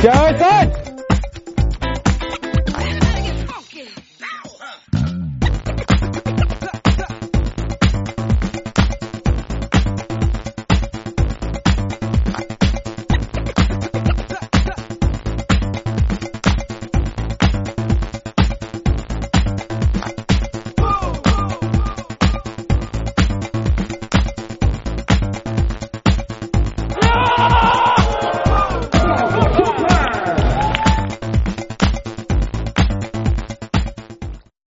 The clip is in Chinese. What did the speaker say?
一二三